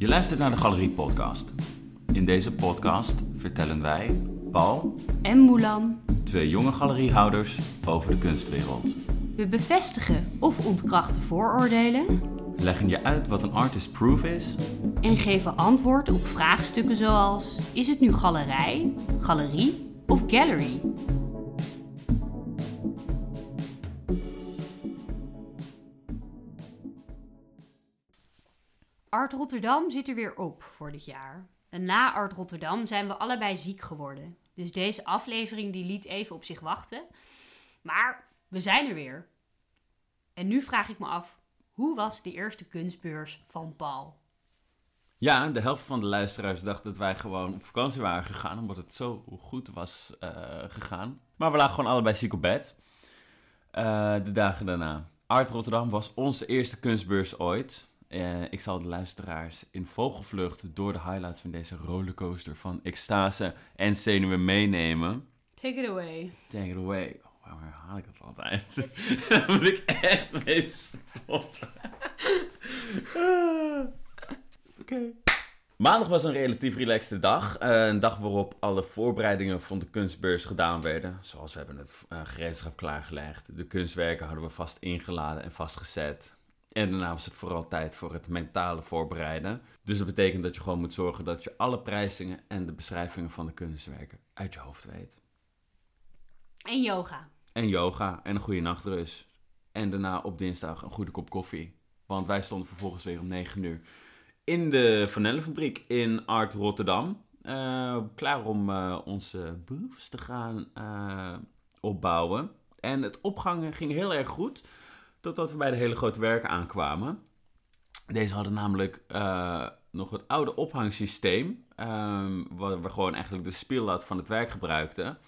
Je luistert naar de Galerie Podcast. In deze podcast vertellen wij, Paul, en Moelan. twee jonge galeriehouders, over de kunstwereld. We bevestigen of ontkrachten vooroordelen Leggen je uit wat een artist proof is en geven antwoord op vraagstukken zoals: is het nu galerij, galerie of gallery? Art Rotterdam zit er weer op voor dit jaar. Na Art Rotterdam zijn we allebei ziek geworden. Dus deze aflevering die liet even op zich wachten. Maar we zijn er weer. En nu vraag ik me af, hoe was de eerste kunstbeurs van Paul? Ja, de helft van de luisteraars dacht dat wij gewoon op vakantie waren gegaan, omdat het zo goed was eh, gegaan. Maar we lagen gewoon allebei ziek op bed. Eh, de dagen daarna. Art Rotterdam was onze eerste kunstbeurs ooit. Eh, ik zal de luisteraars in vogelvlucht door de highlights van deze rollercoaster van extase en zenuwen meenemen. Take it away. Take it away. Oh, waarom herhaal ik dat altijd? Daar moet ik echt mee stoppen. Oké. Maandag was een relatief relaxte dag. Eh, een dag waarop alle voorbereidingen van de kunstbeurs gedaan werden. Zoals we hebben het eh, gereedschap klaargelegd. De kunstwerken hadden we vast ingeladen en vastgezet. En daarna was het vooral tijd voor het mentale voorbereiden. Dus dat betekent dat je gewoon moet zorgen dat je alle prijzingen en de beschrijvingen van de kunstwerken uit je hoofd weet. En yoga. En yoga en een goede nachtrust. En daarna op dinsdag een goede kop koffie. Want wij stonden vervolgens weer om 9 uur in de vanillenfabriek in Art Rotterdam. Eh, klaar om eh, onze booths te gaan eh, opbouwen. En het opgangen ging heel erg goed. Totdat we bij de hele grote werken aankwamen. Deze hadden namelijk nog het oude ophangsysteem. ehm, waar we gewoon eigenlijk de speellat van het werk gebruikten.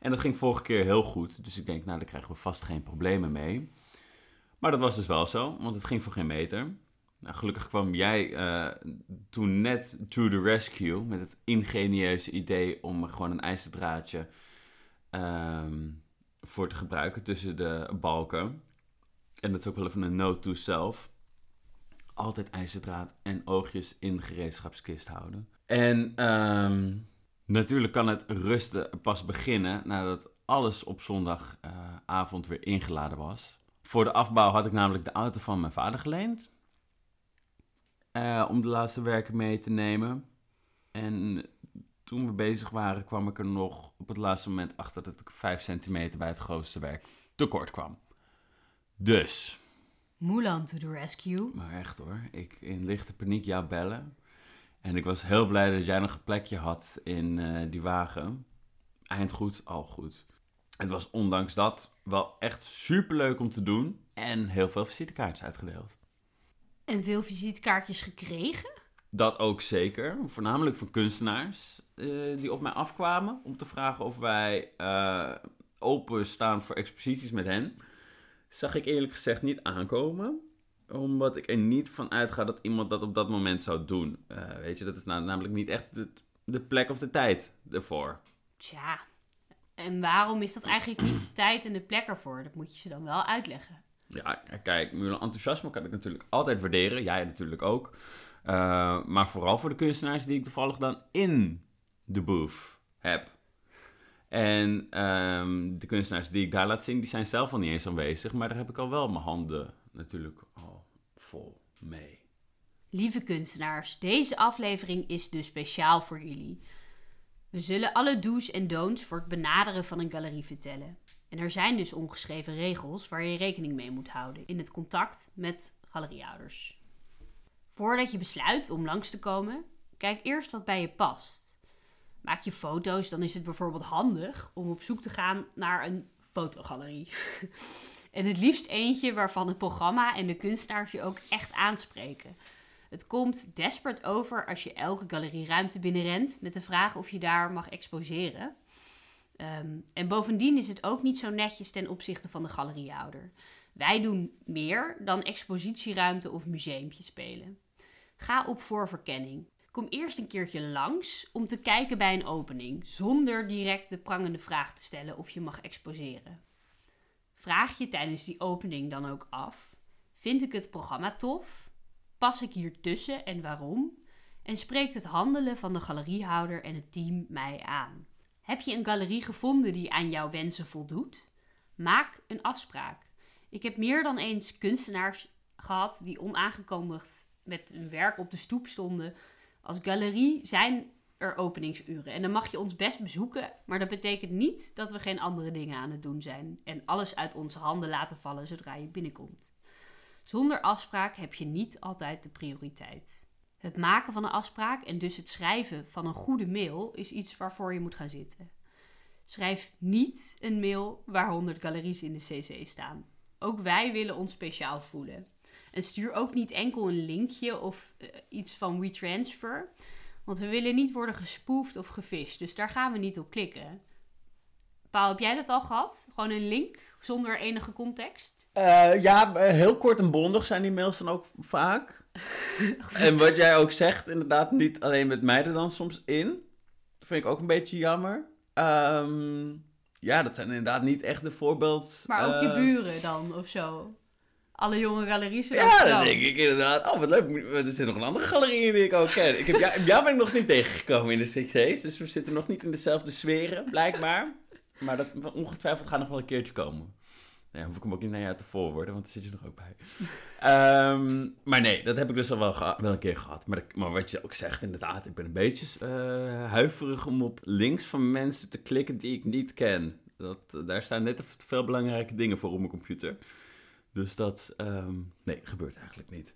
En dat ging vorige keer heel goed. Dus ik denk, nou, daar krijgen we vast geen problemen mee. Maar dat was dus wel zo, want het ging voor geen meter. Nou, gelukkig kwam jij eh, toen net to the rescue met het ingenieuze idee om gewoon een ijzerdraadje ehm, voor te gebruiken tussen de balken. En dat is ook wel even een note to self. Altijd ijzerdraad en oogjes in gereedschapskist houden. En ehm, natuurlijk kan het rusten pas beginnen nadat alles op zondagavond weer ingeladen was. Voor de afbouw had ik namelijk de auto van mijn vader geleend. eh, om de laatste werken mee te nemen. En toen we bezig waren, kwam ik er nog op het laatste moment achter dat ik 5 centimeter bij het grootste werk tekort kwam. Dus, Mulan to the rescue. maar echt hoor, ik in lichte paniek jou bellen. En ik was heel blij dat jij nog een plekje had in eh, die wagen. Eind goed, al goed. Het was ondanks dat wel echt super leuk om te doen. En heel veel visitekaartjes uitgedeeld. En veel visitekaartjes gekregen. Dat ook zeker. Voornamelijk van kunstenaars eh, die op mij afkwamen. Om te vragen of wij eh open staan voor exposities met hen. Zag ik eerlijk gezegd niet aankomen. Omdat ik er niet van uitga dat iemand dat op dat moment zou doen. Eh, weet je, dat is nou, namelijk niet echt de, de plek of de tijd ervoor. Tja. En waarom is dat eigenlijk niet de tijd en de plek ervoor? Dat moet je ze dan wel uitleggen. Ja, kijk, mijn enthousiasme kan ik natuurlijk altijd waarderen. Jij natuurlijk ook. Eh, maar vooral voor de kunstenaars die ik toevallig dan in de booth heb. En ehm, de kunstenaars die ik daar laat zien, die zijn zelf al niet eens aanwezig. Maar daar heb ik al wel mijn handen natuurlijk al vol mee. Lieve kunstenaars, deze aflevering is dus speciaal voor jullie. We zullen alle do's en don'ts voor het benaderen van een galerie vertellen. En er zijn dus ongeschreven regels waar je rekening mee moet houden in het contact met galeriehouders. Voordat je besluit om langs te komen, kijk eerst wat bij je past. Maak je foto's, dan is het bijvoorbeeld handig om op zoek te gaan naar een fotogalerie. en het liefst eentje waarvan het programma en de kunstenaars je ook echt aanspreken. Het komt desperate over als je elke galerieruimte binnenrent met de vraag of je daar mag exposeren. Ehm, en bovendien is het ook niet zo netjes ten opzichte van de galeriehouder. Wij doen meer dan expositieruimte of museumpje spelen. Ga op voorverkenning. Kom eerst een keertje langs om te kijken bij een opening, zonder direct de prangende vraag te stellen of je mag exposeren. Vraag je tijdens die opening dan ook af: vind ik het programma tof? Pas ik hier tussen en waarom? en spreekt het handelen van de galeriehouder en het team mij aan. Heb je een galerie gevonden die aan jouw wensen voldoet? Maak een afspraak. Ik heb meer dan eens kunstenaars gehad die onaangekondigd met hun werk op de stoep stonden. Als galerie zijn er openingsuren en dan mag je ons best bezoeken, maar dat betekent niet dat we geen andere dingen aan het doen zijn en alles uit onze handen laten vallen zodra je binnenkomt. Zonder afspraak heb je niet altijd de prioriteit. Het maken van een afspraak en dus het schrijven van een goede mail is iets waarvoor je moet gaan zitten. Schrijf niet een mail waar 100 galeries in de CC staan. Ook wij willen ons speciaal voelen. En stuur ook niet enkel een linkje of uh, iets van WeTransfer. Want we willen niet worden gespoefd of gefisht. Dus daar gaan we niet op klikken. Paul, heb jij dat al gehad? Gewoon een link zonder enige context? Uh, ja, heel kort en bondig zijn die mails dan ook vaak. en wat jij ook zegt, inderdaad, niet alleen met mij er dan soms in. Dat vind ik ook een beetje jammer. Um, ja, dat zijn inderdaad niet echt de voorbeeld. Maar ook je buren dan, of zo? Alle jonge galeries Ja, dan denk ik inderdaad. Oh, wat leuk. Er zit nog een andere galerie in die ik ook ken. Ik heb jou, jou ben ik nog niet tegengekomen in de CC's. Dus we zitten nog niet in dezelfde sferen, blijkbaar. Maar dat ongetwijfeld gaat nog wel een keertje komen. Nee, hoef ik hem ook niet naar jou te voorwoorden, want daar zit je nog ook bij. um, maar nee, dat heb ik dus al wel, wel een keer gehad. Maar, maar, wat je ook zegt, inderdaad, ik ben een beetje uh, huiverig om op links van mensen te klikken die ik niet ken. Dat, daar staan net te veel belangrijke dingen voor op mijn computer. Dus dat, um, nee, gebeurt eigenlijk niet.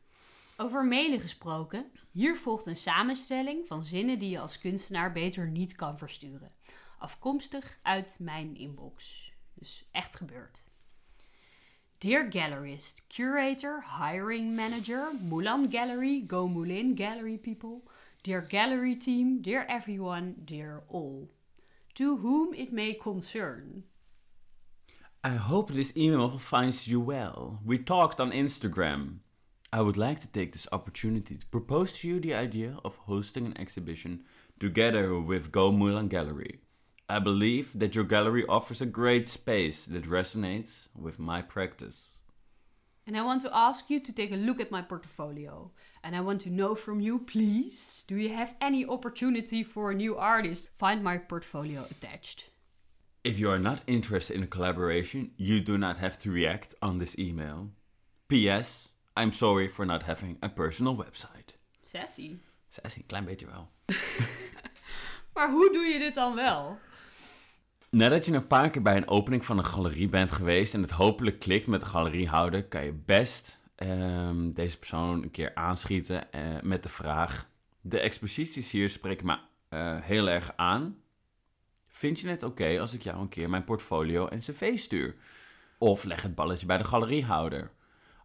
Over mailen gesproken, hier volgt een samenstelling van zinnen die je als kunstenaar beter niet kan versturen. Afkomstig uit mijn inbox. Dus echt gebeurd. Dear gallerist, curator, hiring manager, Mulan Gallery, Go Moulin Gallery people, dear gallery team, dear everyone, dear all. To whom it may concern. I hope this email finds you well. We talked on Instagram. I would like to take this opportunity to propose to you the idea of hosting an exhibition together with Go Mulan Gallery. I believe that your gallery offers a great space that resonates with my practice. And I want to ask you to take a look at my portfolio. And I want to know from you, please, do you have any opportunity for a new artist? Find my portfolio attached. If you are not interested in a collaboration, you do not have to react on this email. P.S. I'm sorry for not having a personal website. Sassy. Sassy, klein beetje wel. maar hoe doe je dit dan wel? Nadat je een paar keer bij een opening van een galerie bent geweest en het hopelijk klikt met de galeriehouder, kan je best um, deze persoon een keer aanschieten uh, met de vraag: De exposities hier spreken me uh, heel erg aan. Vind je het oké als ik jou een keer mijn portfolio en cv stuur? Of leg het balletje bij de galeriehouder.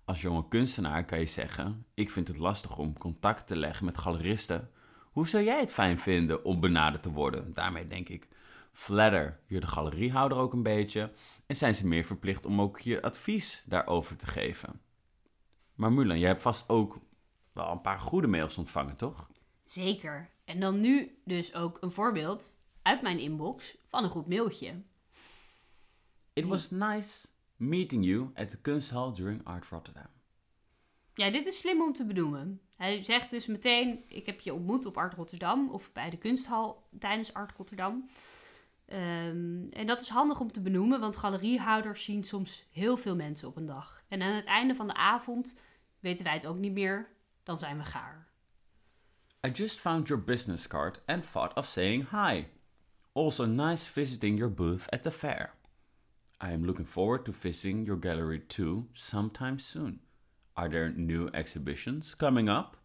Als jonge kunstenaar kan je zeggen: Ik vind het lastig om contact te leggen met galeristen. Hoe zou jij het fijn vinden om benaderd te worden? Daarmee denk ik flatter je de galeriehouder ook een beetje en zijn ze meer verplicht om ook je advies daarover te geven. Maar Mulan, jij hebt vast ook wel een paar goede mails ontvangen, toch? Zeker. En dan nu dus ook een voorbeeld uit mijn inbox van een goed mailtje. It was nice meeting you at the Kunsthal during Art Rotterdam. Ja, dit is slim om te benoemen. Hij zegt dus meteen: Ik heb je ontmoet op Art Rotterdam of bij de Kunsthal tijdens Art Rotterdam. Um, en dat is handig om te benoemen, want galeriehouders zien soms heel veel mensen op een dag. En aan het einde van de avond weten wij het ook niet meer, dan zijn we gaar. I just found your business card and thought of saying hi. Also nice visiting your booth at the fair. I am looking forward to visiting your gallery too sometime soon. Are there new exhibitions coming up?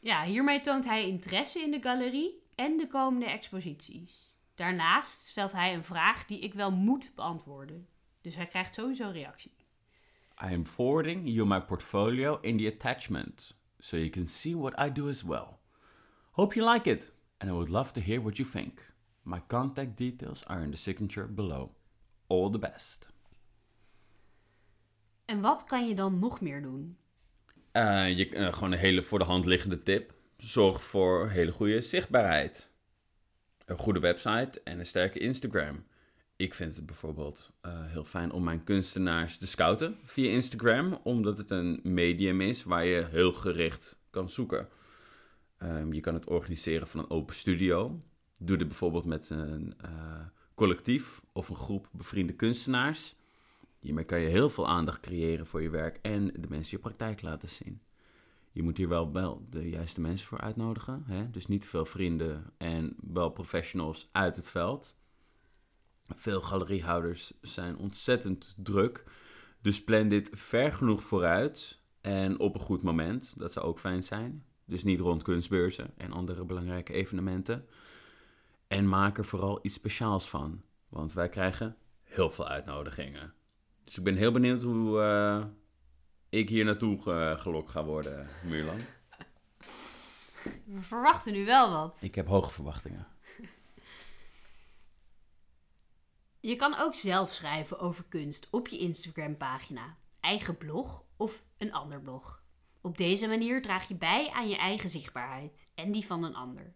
Ja, hiermee toont hij interesse in de galerie en de komende exposities. Daarnaast stelt hij een vraag die ik wel moet beantwoorden. Dus hij krijgt sowieso reactie. I am forwarding you my portfolio in the attachment, so you can see what I do as well. Hope you like it, and I would love to hear what you think. My contact details are in the signature below. All the best. En wat kan je dan nog meer doen? Uh, je, uh, gewoon een hele voor de hand liggende tip. Zorg voor hele goede zichtbaarheid een goede website en een sterke Instagram. Ik vind het bijvoorbeeld uh, heel fijn om mijn kunstenaars te scouten via Instagram, omdat het een medium is waar je heel gericht kan zoeken. Ehm, je kan het organiseren van een open studio. Doe dit bijvoorbeeld met een eh, collectief of een groep bevriende kunstenaars. Hiermee kan je heel veel aandacht creëren voor je werk en de mensen je praktijk laten zien. Je moet hier wel, wel de juiste mensen voor uitnodigen. Hè? Dus niet te veel vrienden en wel professionals uit het veld. Veel galeriehouders zijn ontzettend druk. Dus plan dit ver genoeg vooruit en op een goed moment. Dat zou ook fijn zijn. Dus niet rond kunstbeurzen en andere belangrijke evenementen. En maak er vooral iets speciaals van. Want wij krijgen heel veel uitnodigingen. Dus ik ben heel benieuwd hoe uh, ik hier naartoe uh, gelokt ga worden, Muurland. We verwachten nu wel wat. Ik heb hoge verwachtingen. Je kan ook zelf schrijven over kunst op je Instagram-pagina, eigen blog of een ander blog. Op deze manier draag je bij aan je eigen zichtbaarheid en die van een ander.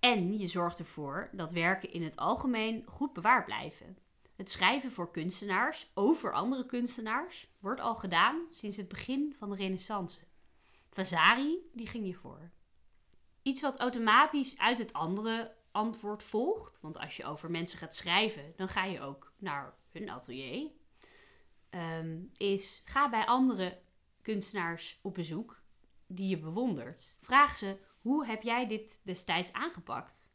En je zorgt ervoor dat werken in het algemeen goed bewaard blijven. Het schrijven voor kunstenaars over andere kunstenaars wordt al gedaan sinds het begin van de Renaissance. Vasari die ging hiervoor. Iets wat automatisch uit het andere antwoord volgt, want als je over mensen gaat schrijven, dan ga je ook naar hun atelier. Ehm, is ga bij andere kunstenaars op bezoek die je bewondert. Vraag ze hoe heb jij dit destijds aangepakt?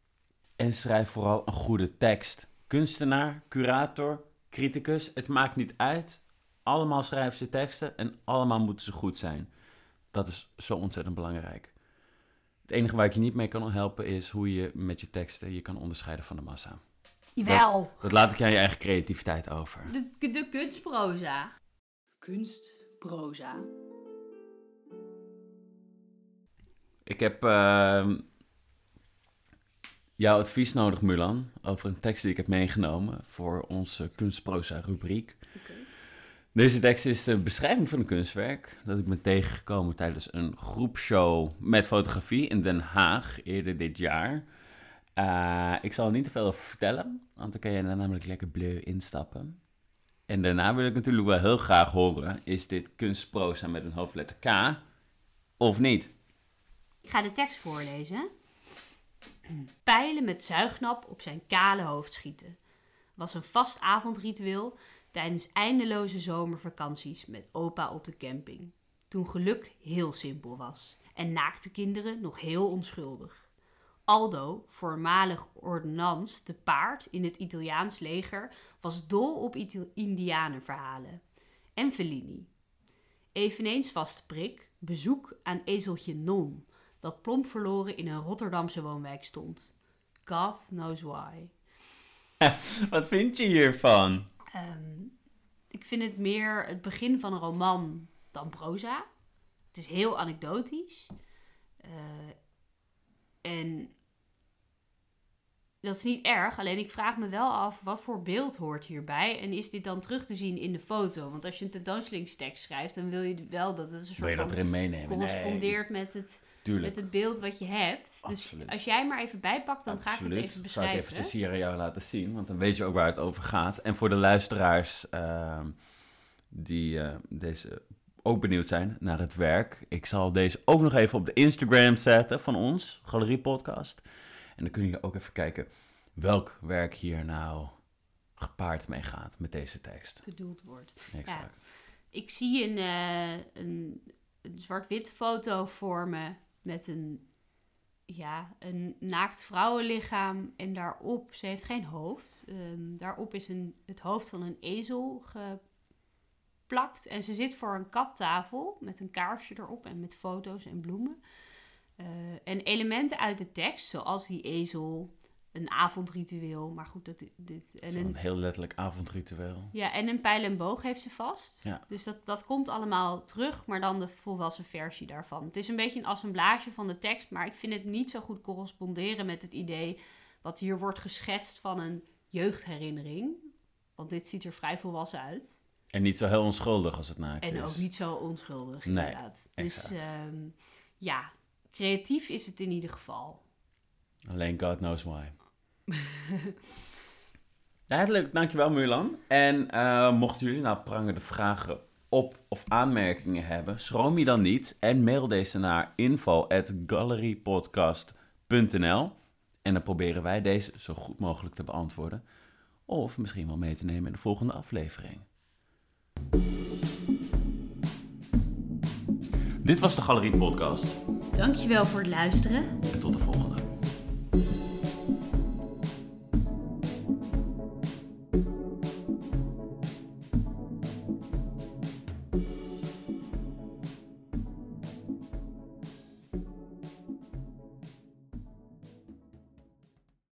En schrijf vooral een goede tekst. Kunstenaar, curator, criticus, het maakt niet uit. Allemaal schrijven ze teksten en allemaal moeten ze goed zijn. Dat is zo ontzettend belangrijk. Het enige waar ik je niet mee kan helpen is hoe je met je teksten je kan onderscheiden van de massa. Jawel. Dat, dat laat ik aan je eigen creativiteit over. De, de kunstproza. Kunstproza. Ik heb uh, jouw advies nodig, Mulan, over een tekst die ik heb meegenomen voor onze kunstproza-rubriek. Deze tekst is de beschrijving van een kunstwerk dat ik ben tegengekomen tijdens een groepshow met fotografie in Den Haag eerder dit jaar. Uh, ik zal er niet te veel over vertellen, want dan kan je er namelijk lekker bleu instappen. En daarna wil ik natuurlijk wel heel graag horen, is dit kunstproza met een hoofdletter K of niet? Ik ga de tekst voorlezen. Pijlen met zuignap op zijn kale hoofd schieten was een vast avondritueel tijdens eindeloze zomervakanties met opa op de camping. Toen geluk heel simpel was en naakte kinderen nog heel onschuldig. Aldo, voormalig ordonnans te paard in het Italiaans leger, was dol op Indianenverhalen. En Fellini. Eveneens vaste prik, bezoek aan ezeltje Non, dat plomp verloren in een Rotterdamse woonwijk stond. God knows why. Wat vind je hiervan? Um, ik vind het meer het begin van een roman dan proza. Het is heel anekdotisch. Uh, en dat is niet erg, alleen ik vraag me wel af wat voor beeld hoort hierbij. En is dit dan terug te zien in de foto? Want als je een tentoonstellingstekst schrijft, dan wil je wel dat het een soort wil je dat van erin meenemen? correspondeert nee. met, het, met het beeld wat je hebt. Absoluut. Dus als jij maar even bijpakt, dan Absoluut. ga ik het even beschrijven. Zal ik eventjes hier aan jou laten zien, want dan weet je ook waar het over gaat. En voor de luisteraars uh, die uh, deze ook benieuwd zijn naar het werk. Ik zal deze ook nog even op de Instagram zetten van ons, Galerie Podcast. En dan kun je ook even kijken welk werk hier nou gepaard mee gaat met deze tekst. Bedoeld wordt. Exact. Ja, ik zie een, uh, een, een zwart-wit foto voor me met een, ja, een naakt vrouwenlichaam. En daarop, ze heeft geen hoofd. Um, daarop is een, het hoofd van een ezel geplakt. En ze zit voor een kaptafel met een kaarsje erop en met foto's en bloemen. Uh, en elementen uit de tekst, zoals die ezel, een avondritueel, maar goed, dat dit... En een, een heel letterlijk avondritueel. Ja, en een pijl en boog heeft ze vast. Ja. Dus dat, dat komt allemaal terug, maar dan de volwassen versie daarvan. Het is een beetje een assemblage van de tekst, maar ik vind het niet zo goed corresponderen met het idee wat hier wordt geschetst van een jeugdherinnering. Want dit ziet er vrij volwassen uit. En niet zo heel onschuldig als het naakt en is. En ook niet zo onschuldig, nee, inderdaad. Dus um, ja, creatief is het in ieder geval. Alleen God knows why. leuk. Dankjewel, Mulan. En uh, mochten jullie nou prangende vragen op of aanmerkingen hebben, schroom je dan niet en mail deze naar info@gallerypodcast.nl en dan proberen wij deze zo goed mogelijk te beantwoorden of misschien wel mee te nemen in de volgende aflevering. Dit was de Galerie Podcast. Dankjewel voor het luisteren. En tot de volgende.